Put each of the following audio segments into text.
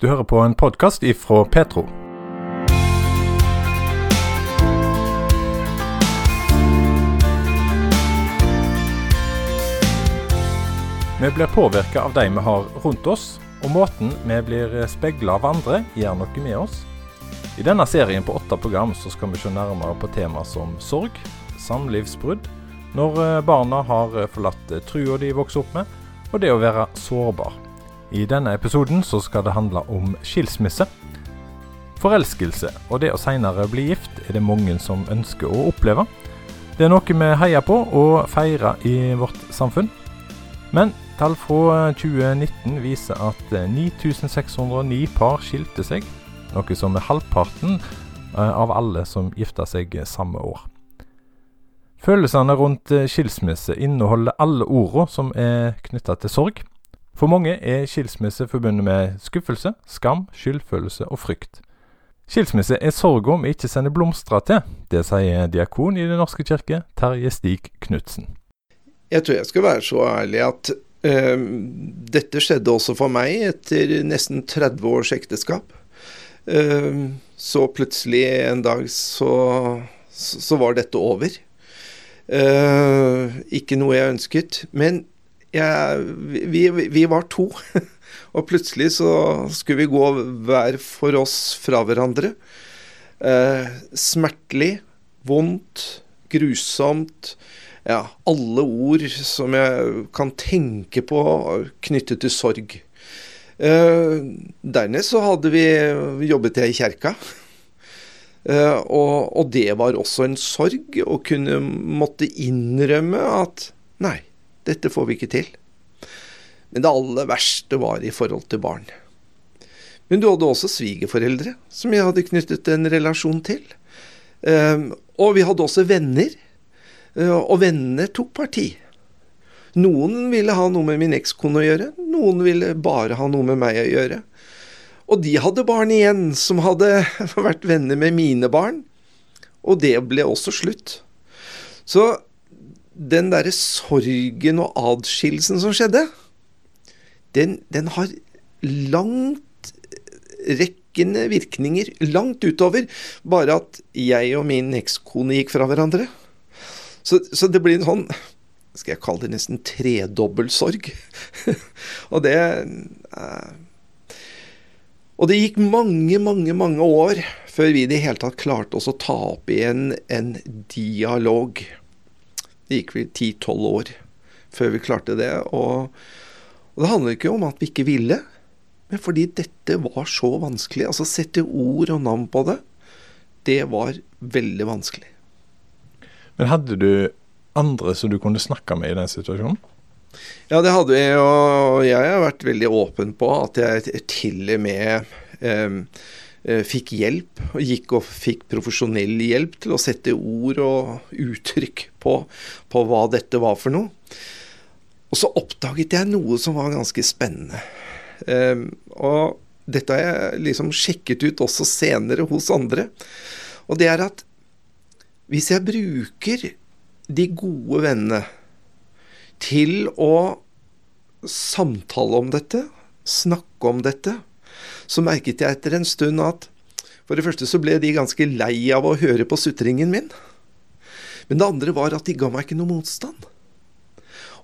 Du hører på en podkast ifra Petro. Vi blir påvirka av de vi har rundt oss, og måten vi blir speila av andre, gjør noe med oss. I denne serien på åtte program så skal vi se nærmere på tema som sorg, samlivsbrudd, når eh, barna har eh, forlatt eh, trua de vokser opp med, og det å være sårbar. I denne episoden så skal det handle om skilsmisse. Forelskelse og det å seinere bli gift er det mange som ønsker å oppleve. Det er noe vi heier på og feirer i vårt samfunn. Men tall fra 2019 viser at 9609 par skilte seg, noe som er halvparten av alle som gifta seg samme år. Følelsene rundt skilsmisse inneholder alle ordene som er knytta til sorg. For mange er skilsmisse forbundet med skuffelse, skam, skyldfølelse og frykt. Skilsmisse er sorga vi ikke sender blomster til. Det sier diakon i Den norske kirke, Terje Stig Knutsen. Jeg tror jeg skal være så ærlig at øh, dette skjedde også for meg etter nesten 30 års ekteskap. Uh, så plutselig en dag så, så var dette over. Uh, ikke noe jeg ønsket. Men jeg, vi, vi, var to. og plutselig så skulle vi gå hver for oss fra hverandre. Eh, smertelig, vondt, grusomt. Ja, alle ord som jeg kan tenke på knyttet til sorg. Eh, dernest så hadde vi jobbet i kjerka. Uh, og, og, det var også en sorg å kunne måtte innrømme at nei, dette får vi ikke til. Men det aller verste var i forhold til barn. Men du hadde også svigerforeldre som jeg hadde knyttet en relasjon til. Uh, og vi hadde også venner. Uh, og vennene tok parti. Noen ville ha noe med min ekskone å gjøre, noen ville bare ha noe med meg å gjøre. Og de hadde barn igjen, som hadde vært venner med mine barn. Og det ble også slutt. Så den derre sorgen og adskillelsen som skjedde, den, den har langtrekkende virkninger langt utover bare at jeg og min ekskone gikk fra hverandre. Så, så det blir en sånn skal jeg kalle det nesten tredobbel sorg. og det eh, og det gikk mange, mange, mange år før vi i det hele tatt klarte oss å ta opp igjen en dialog. Det gikk vel ti-tolv år før vi klarte det. Og, og det handler ikke om at vi ikke ville, men fordi dette var så vanskelig. Altså sette ord og navn på det, det var veldig vanskelig. Men hadde du andre som du kunne snakke med i den situasjonen? Ja, det hadde vi, og jeg har vært veldig åpen på at jeg til og med eh, fikk hjelp, og gikk og fikk profesjonell hjelp til å sette ord og uttrykk på, på hva dette var for noe. Og så oppdaget jeg noe som var ganske spennende. Eh, og dette har jeg liksom sjekket ut også senere hos andre. Og det er at hvis jeg bruker de gode vennene til å samtale om dette, snakke om dette, så merket jeg etter en stund at for det første så ble de ganske lei av å høre på sutringen min. Men det andre var at de ga meg ikke noe motstand.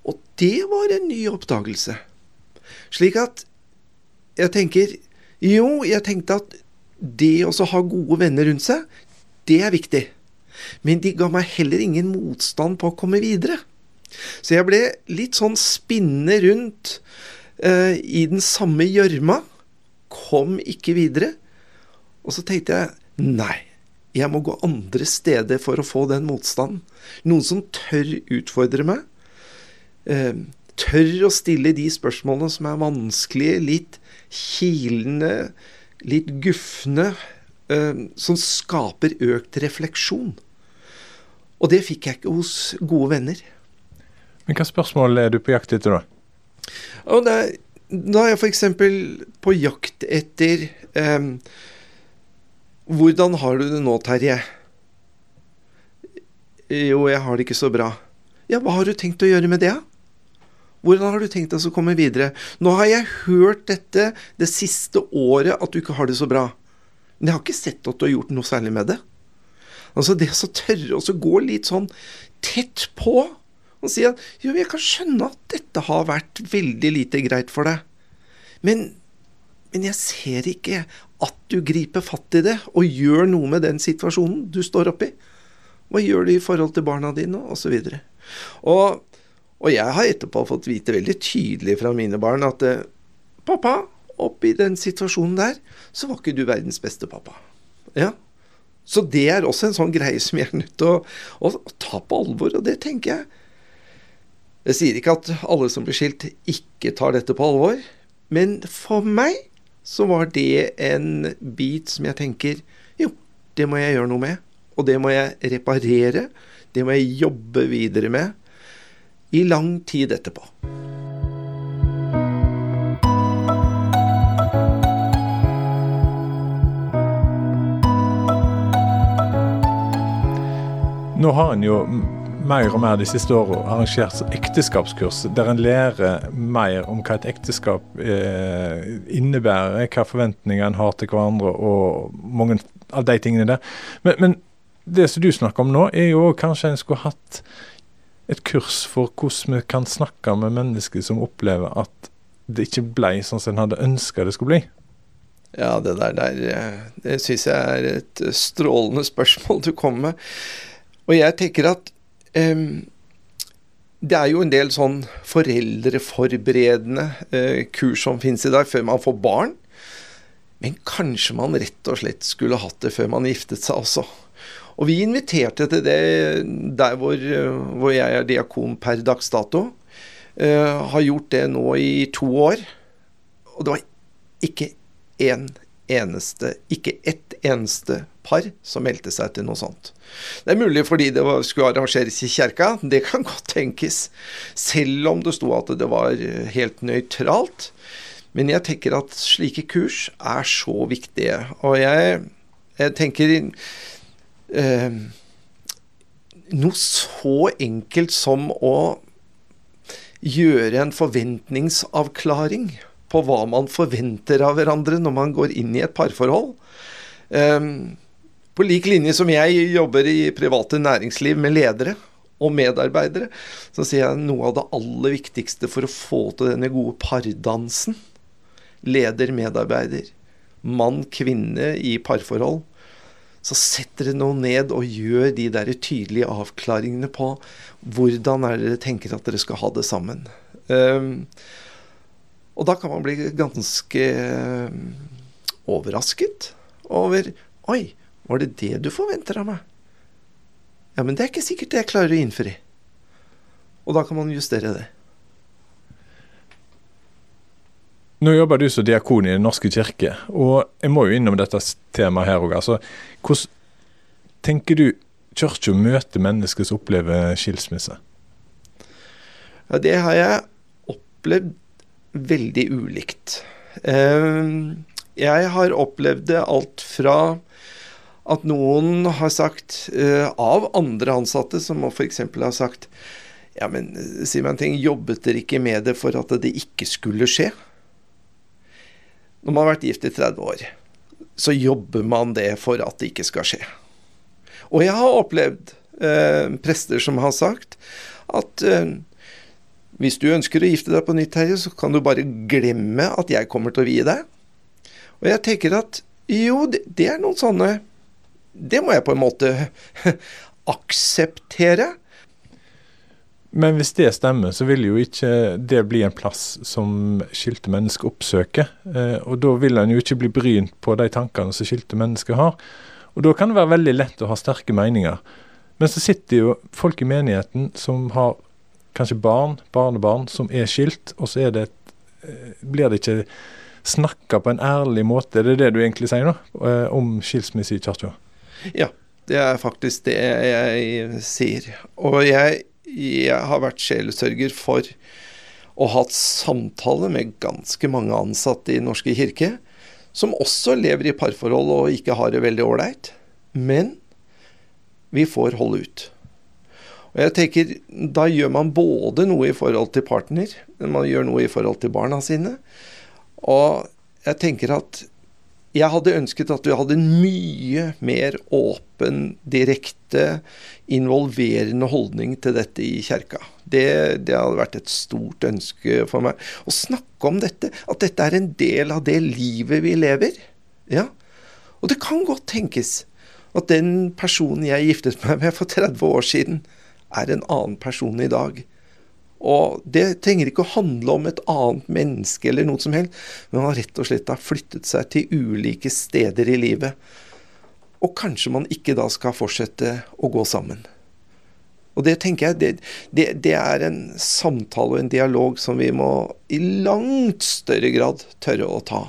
Og det var en ny oppdagelse. Slik at jeg tenker Jo, jeg tenkte at det å ha gode venner rundt seg, det er viktig. Men de ga meg heller ingen motstand på å komme videre. Så jeg ble litt sånn spinne rundt eh, i den samme gjørma. Kom ikke videre. Og så tenkte jeg nei, jeg må gå andre steder for å få den motstanden. Noen som tør utfordre meg. Uh, tør å stille de spørsmålene som er vanskelige, litt kilende, litt gufne. Uh, som skaper økt refleksjon. Og det fikk jeg ikke hos gode venner. Men Hva spørsmål er du på jakt etter, da? Og da, da er jeg f.eks. på jakt etter um, Hvordan har du det nå, Terje? Jo, jeg har det ikke så bra. Ja, hva har du tenkt å gjøre med det? Hvordan har du tenkt deg å komme videre? Nå har jeg hørt dette det siste året at du ikke har det så bra. Men jeg har ikke sett at du har gjort noe særlig med det. Altså det å tørre å gå litt sånn tett på og si at jo, jeg kan skjønne at dette har vært veldig lite greit for deg, men, men jeg ser ikke at du griper fatt i det og gjør noe med den situasjonen du står oppi. Hva gjør du i forhold til barna dine, osv. Og, og jeg har etterpå fått vite veldig tydelig fra mine barn at pappa, oppi den situasjonen der, så var ikke du verdens beste pappa. Ja, så det er også en sånn greie som jeg er nødt til å, å, ta på alvor, og det tenker jeg. Jeg sier ikke at alle som blir skilt, ikke tar dette på alvor, men for meg så var det en bit som jeg tenker jo, det må jeg gjøre noe med. Og det må jeg reparere. Det må jeg jobbe videre med i lang tid etterpå. Nå har en jo mer og mer de siste årene arrangert ekteskapskurs, der en lærer mer om hva et ekteskap eh, innebærer, hva forventninger en har til hverandre og mange av de tingene der. Men, men, det som du snakker om nå, er jo kanskje en skulle hatt et kurs for hvordan vi kan snakke med mennesker som opplever at det ikke ble sånn som en hadde ønska det skulle bli. Ja, det der, der eh, det syns jeg er et strålende spørsmål du kommer med. Og jeg tenker at det er jo en del sånn foreldreforberedende uh, kurs som finnes i dag før man får barn. Men kanskje man rett og slett skulle hatt det før man giftet seg også. Og vi inviterte til det der hvor, hvor jeg er diakon per dags dato. Uh, har gjort det nå i to år. Og det var ikke én eneste, ikke ett eneste par som meldte seg til noe sånt. Det er mulig fordi det skulle arrangeres i kjerka, det kan godt tenkes. Selv om det sto at det var helt nøytralt. Men jeg tenker at slike kurs er så viktige. Og jeg, jeg tenker eh, Noe så enkelt som å gjøre en forventningsavklaring på hva man forventer av hverandre når man går inn i et parforhold. Um, på lik linje som jeg jobber i private næringsliv med ledere og medarbeidere, så sier jeg noe av det aller viktigste for å få til denne gode pardansen, leder, medarbeider, mann, kvinne i parforhold, så setter dere nå ned og gjør de der tydelige avklaringene på hvordan er dere tenker at dere skal ha det sammen. Um, og da kan man bli ganske um, overrasket over Oi, var det det du forventer av meg? Ja, men det er ikke sikkert jeg klarer å innfri. Og da kan man justere det. Nå jobber du som diakon i Den norske kirke, og jeg må jo innom dette temaet her òg. Altså, hvordan tenker du kirka møter mennesker som opplever skilsmisse? Ja, det har jeg opplevd veldig ulikt. Ehm, jeg har opplevd det alt fra at noen har sagt, uh, av andre ansatte, som f.eks. har sagt Ja, men si meg en ting, jobbet dere ikke med det for at det ikke skulle skje? Når man har vært gift i 30 år, så jobber man det for at det ikke skal skje. Og jeg har opplevd eh, prester som har sagt at eh, hvis du ønsker å gifte deg på nytt, Terje, så kan du bare glemme at jeg kommer til å vie deg. Og jeg tenker at jo, det, det er noen sånne det må jeg på en måte akseptere. Men hvis det stemmer, så vil jo ikke det bli en plass som skilte mennesker oppsøker. Eh, og da vil en jo ikke bli brynt på de tankene som skilte mennesker har. Og da kan det være veldig lett å ha sterke meninger. Men så sitter jo folk i menigheten som har kanskje barn, barnebarn, som er skilt, og så det et, eh, blir det ikke snakka på en ærlig måte. Det er det du egentlig sier nå, eh, om skilsmisse i kirka? Ja, det er faktisk det jeg sier. Og jeg, jeg har vært sjelesørger for og hatt samtale med ganske mange ansatte i Norske kirke, som også lever i parforhold og ikke har det veldig ålreit. Men vi får holde ut. Og jeg tenker, Da gjør man både noe i forhold til partner, man gjør noe i forhold til barna sine. Og jeg tenker at jeg hadde ønsket at vi hadde en mye mer åpen, direkte, involverende holdning til dette i kjerka. Det, det, hadde vært et stort ønske for meg. Å snakke om dette, at dette er en del av det livet vi lever. Ja. Og det kan godt tenkes at den personen jeg giftet meg med for 30 år siden, er en annen person i dag. Og det trenger ikke å handle om et annet menneske eller noe som helst, men man rett og slett har flyttet seg til ulike steder i livet. Og kanskje man ikke da skal fortsette å gå sammen. Og det tenker jeg, det, det, det er en samtale og en dialog som vi må i langt større grad tørre å ta.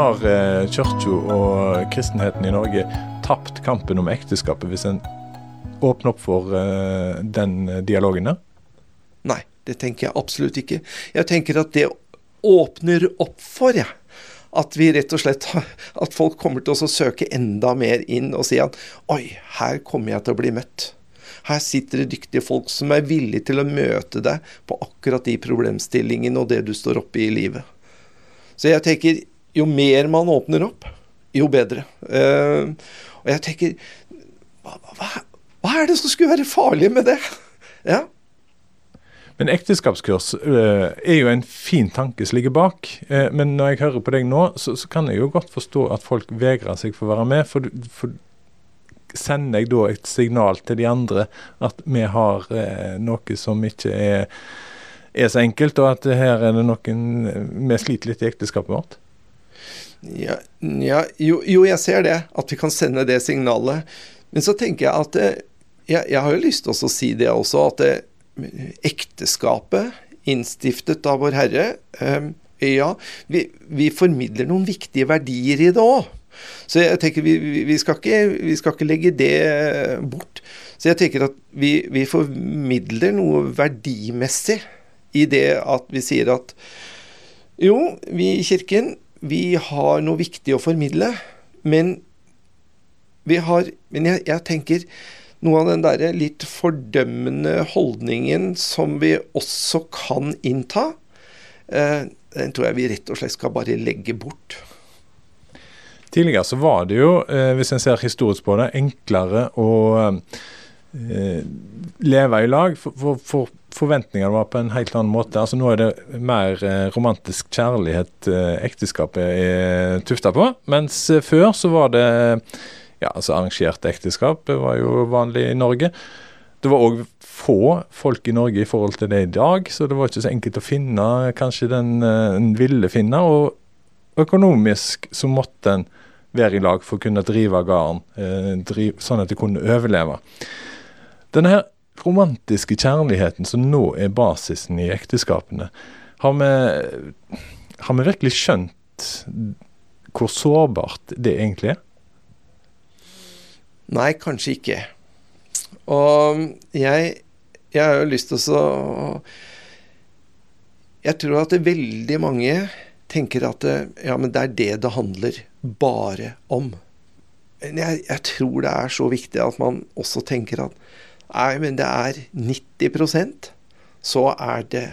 Har eh, kirka og kristenheten i Norge tapt kampen om ekteskapet hvis en åpner opp for eh, den dialogen der? Nei, det tenker jeg absolutt ikke. Jeg tenker at det åpner opp for, jeg. Ja. At vi rett og slett At folk kommer til å søke enda mer inn og si at oi, her kommer jeg til å bli møtt. Her sitter det dyktige folk som er villige til å møte deg på akkurat de problemstillingene og det du står oppe i i livet. Så jeg tenker jo mer man åpner opp, jo bedre. Uh, og jeg tenker hva, hva, hva, er det som skulle være farlig med det? ja. Men ekteskapskurs uh, er jo en fin tanke som ligger bak. Uh, men når jeg hører på deg nå, så, så, kan jeg jo godt forstå at folk vegrer seg for å være med. For, for sender jeg da et signal til de andre at vi har noe som ikke er, er så enkelt, og at her er det noen Vi sliter litt i ekteskapet vårt? Ja, ja jo, jo, jeg ser det, at vi kan sende det signalet. Men så tenker jeg at eh, jeg, jeg har jo lyst til å si det også, at det, eh, ekteskapet innstiftet av Vår Herre um, Ja, vi, vi, formidler noen viktige verdier i det òg. Så jeg tenker vi, vi, skal ikke, vi, skal ikke, legge det bort. Så jeg tenker at vi, vi formidler noe verdimessig i det at vi sier at jo, vi i Kirken vi har noe viktig å formidle, men har Men jeg, jeg tenker noe av den derre litt fordømmende holdningen som vi også kan innta, eh, den tror jeg vi rett og slett skal bare legge bort. Tidligere så var det jo, eh, hvis en ser historisk på det, enklere å eh, leve i lag. For, for, for forventningene var på en helt annen måte. Altså Nå er det mer eh, romantisk kjærlighet eh, ekteskapet er tufta på. Mens eh, før så var det ja, altså arrangerte ekteskap var jo vanlig i Norge. Det var òg få folk i Norge i forhold til det i dag, så det var ikke så enkelt å finne kanskje den en ville finne. Og økonomisk så måtte en være i lag for å kunne drive gården, sånn at de kunne overleve. Denne her romantiske kjærligheten som nå er basisen i ekteskapene, har vi, har vi virkelig skjønt hvor sårbart det egentlig er? Nei, kanskje ikke. Og jeg, jeg har jo lyst til å Jeg tror at det veldig mange tenker at ja, men det er det det handler bare om. Men jeg, jeg tror det er så viktig at man også tenker at Nei, men det er 90% så er det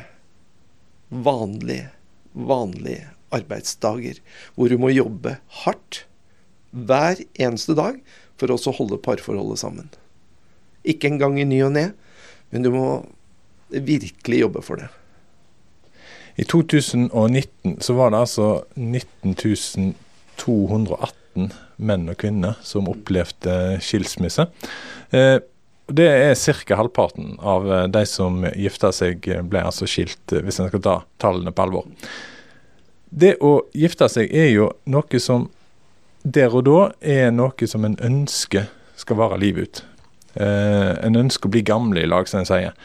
vanlige, vanlige arbeidsdager hvor du må jobbe hardt hver eneste dag for å holde parforholdet sammen. Ikke engang i ny og ne, men du må virkelig jobbe for det. I 2019 så var det altså 19 218 menn og kvinner som opplevde skilsmisse. Eh, det er ca. halvparten av eh, de som gifta seg, eh, ble altså skilt, eh, hvis en skal ta tallene på alvor. Det å gifte seg er jo noe som der og da er noe som en ønsker skal vare livet ut. Eh, en ønsker å bli gamle i lag, som en sier.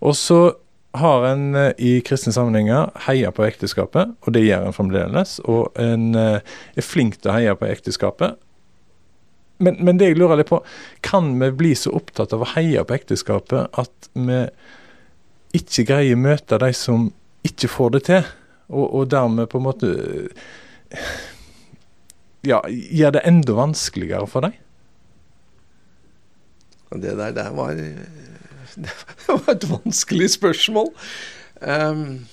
Og så har en i kristne sammenhenger heia på ekteskapet, og det gjør en fremdeles. Og en er flink til å heie på ekteskapet, men, men, det jeg lurer litt på, kan vi bli så opptatt av å heie på ekteskapet at vi ikke greier å møte de som ikke får det til, og, og dermed på en måte ja, gjør det enda vanskeligere for deg? Det der, det var, det var et vanskelig spørsmål. Um,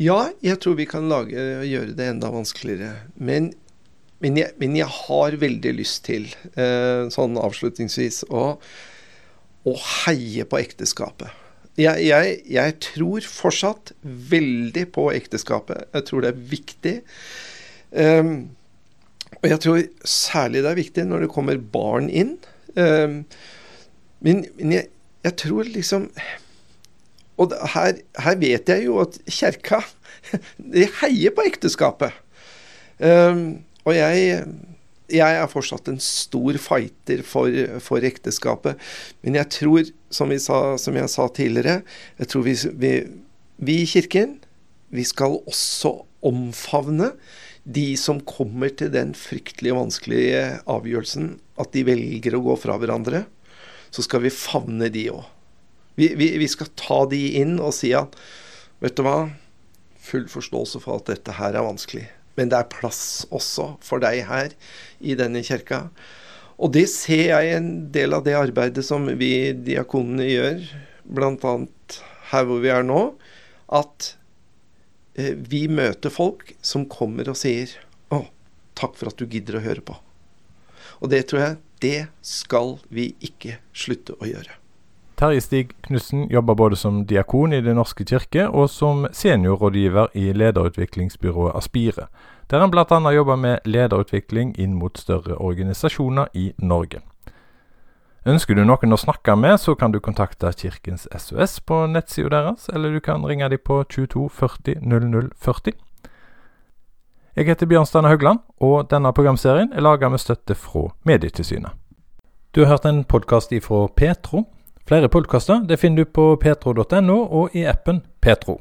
ja, jeg tror vi kan lage, gjøre det enda vanskeligere. Men, men, jeg, men jeg, har veldig lyst til, uh, sånn avslutningsvis, å, å heie på ekteskapet. Jeg, jeg, jeg, tror fortsatt veldig på ekteskapet. Jeg tror det er viktig. Um, og jeg tror særlig det er viktig når det kommer barn inn. Um, men, men jeg, jeg, tror liksom Og her, her, vet jeg jo at kjerka de heier på ekteskapet. Um, og jeg, jeg er fortsatt en stor fighter for, for ekteskapet. Men jeg tror, som, sa, som, jeg sa tidligere, jeg tror vi, vi, vi i Kirken vi skal også omfavne de som kommer til den fryktelig vanskelige avgjørelsen at de velger å gå fra hverandre, så skal vi favne de òg. Vi, vi, vi, skal ta de inn og si at vet du hva, full forståelse for at dette her er vanskelig. Men det er plass også for deg her i denne kirka. Og det ser jeg en del av det arbeidet som vi diakonene gjør, bl.a. her hvor vi er nå, at eh, vi møter folk som kommer og sier 'Å, takk for at du gidder å høre på'. Og det tror jeg det skal vi ikke slutte å gjøre. Terje Stig Knudsen jobber både som diakon i Den norske kirke og som seniorrådgiver i lederutviklingsbyrået Aspire, der han bl.a. jobber med lederutvikling inn mot større organisasjoner i Norge. Ønsker du noen å snakke med, så kan du kontakte Kirkens SOS på nettsida deres, eller du kan ringe dem på 22 40 00 40. Jeg heter Bjørn Stane Haugland, og denne programserien er laga med støtte fra Medietilsynet. Du har hørt en podkast ifra Petro. Flere podkaster finner du på petro.no og i appen Petro.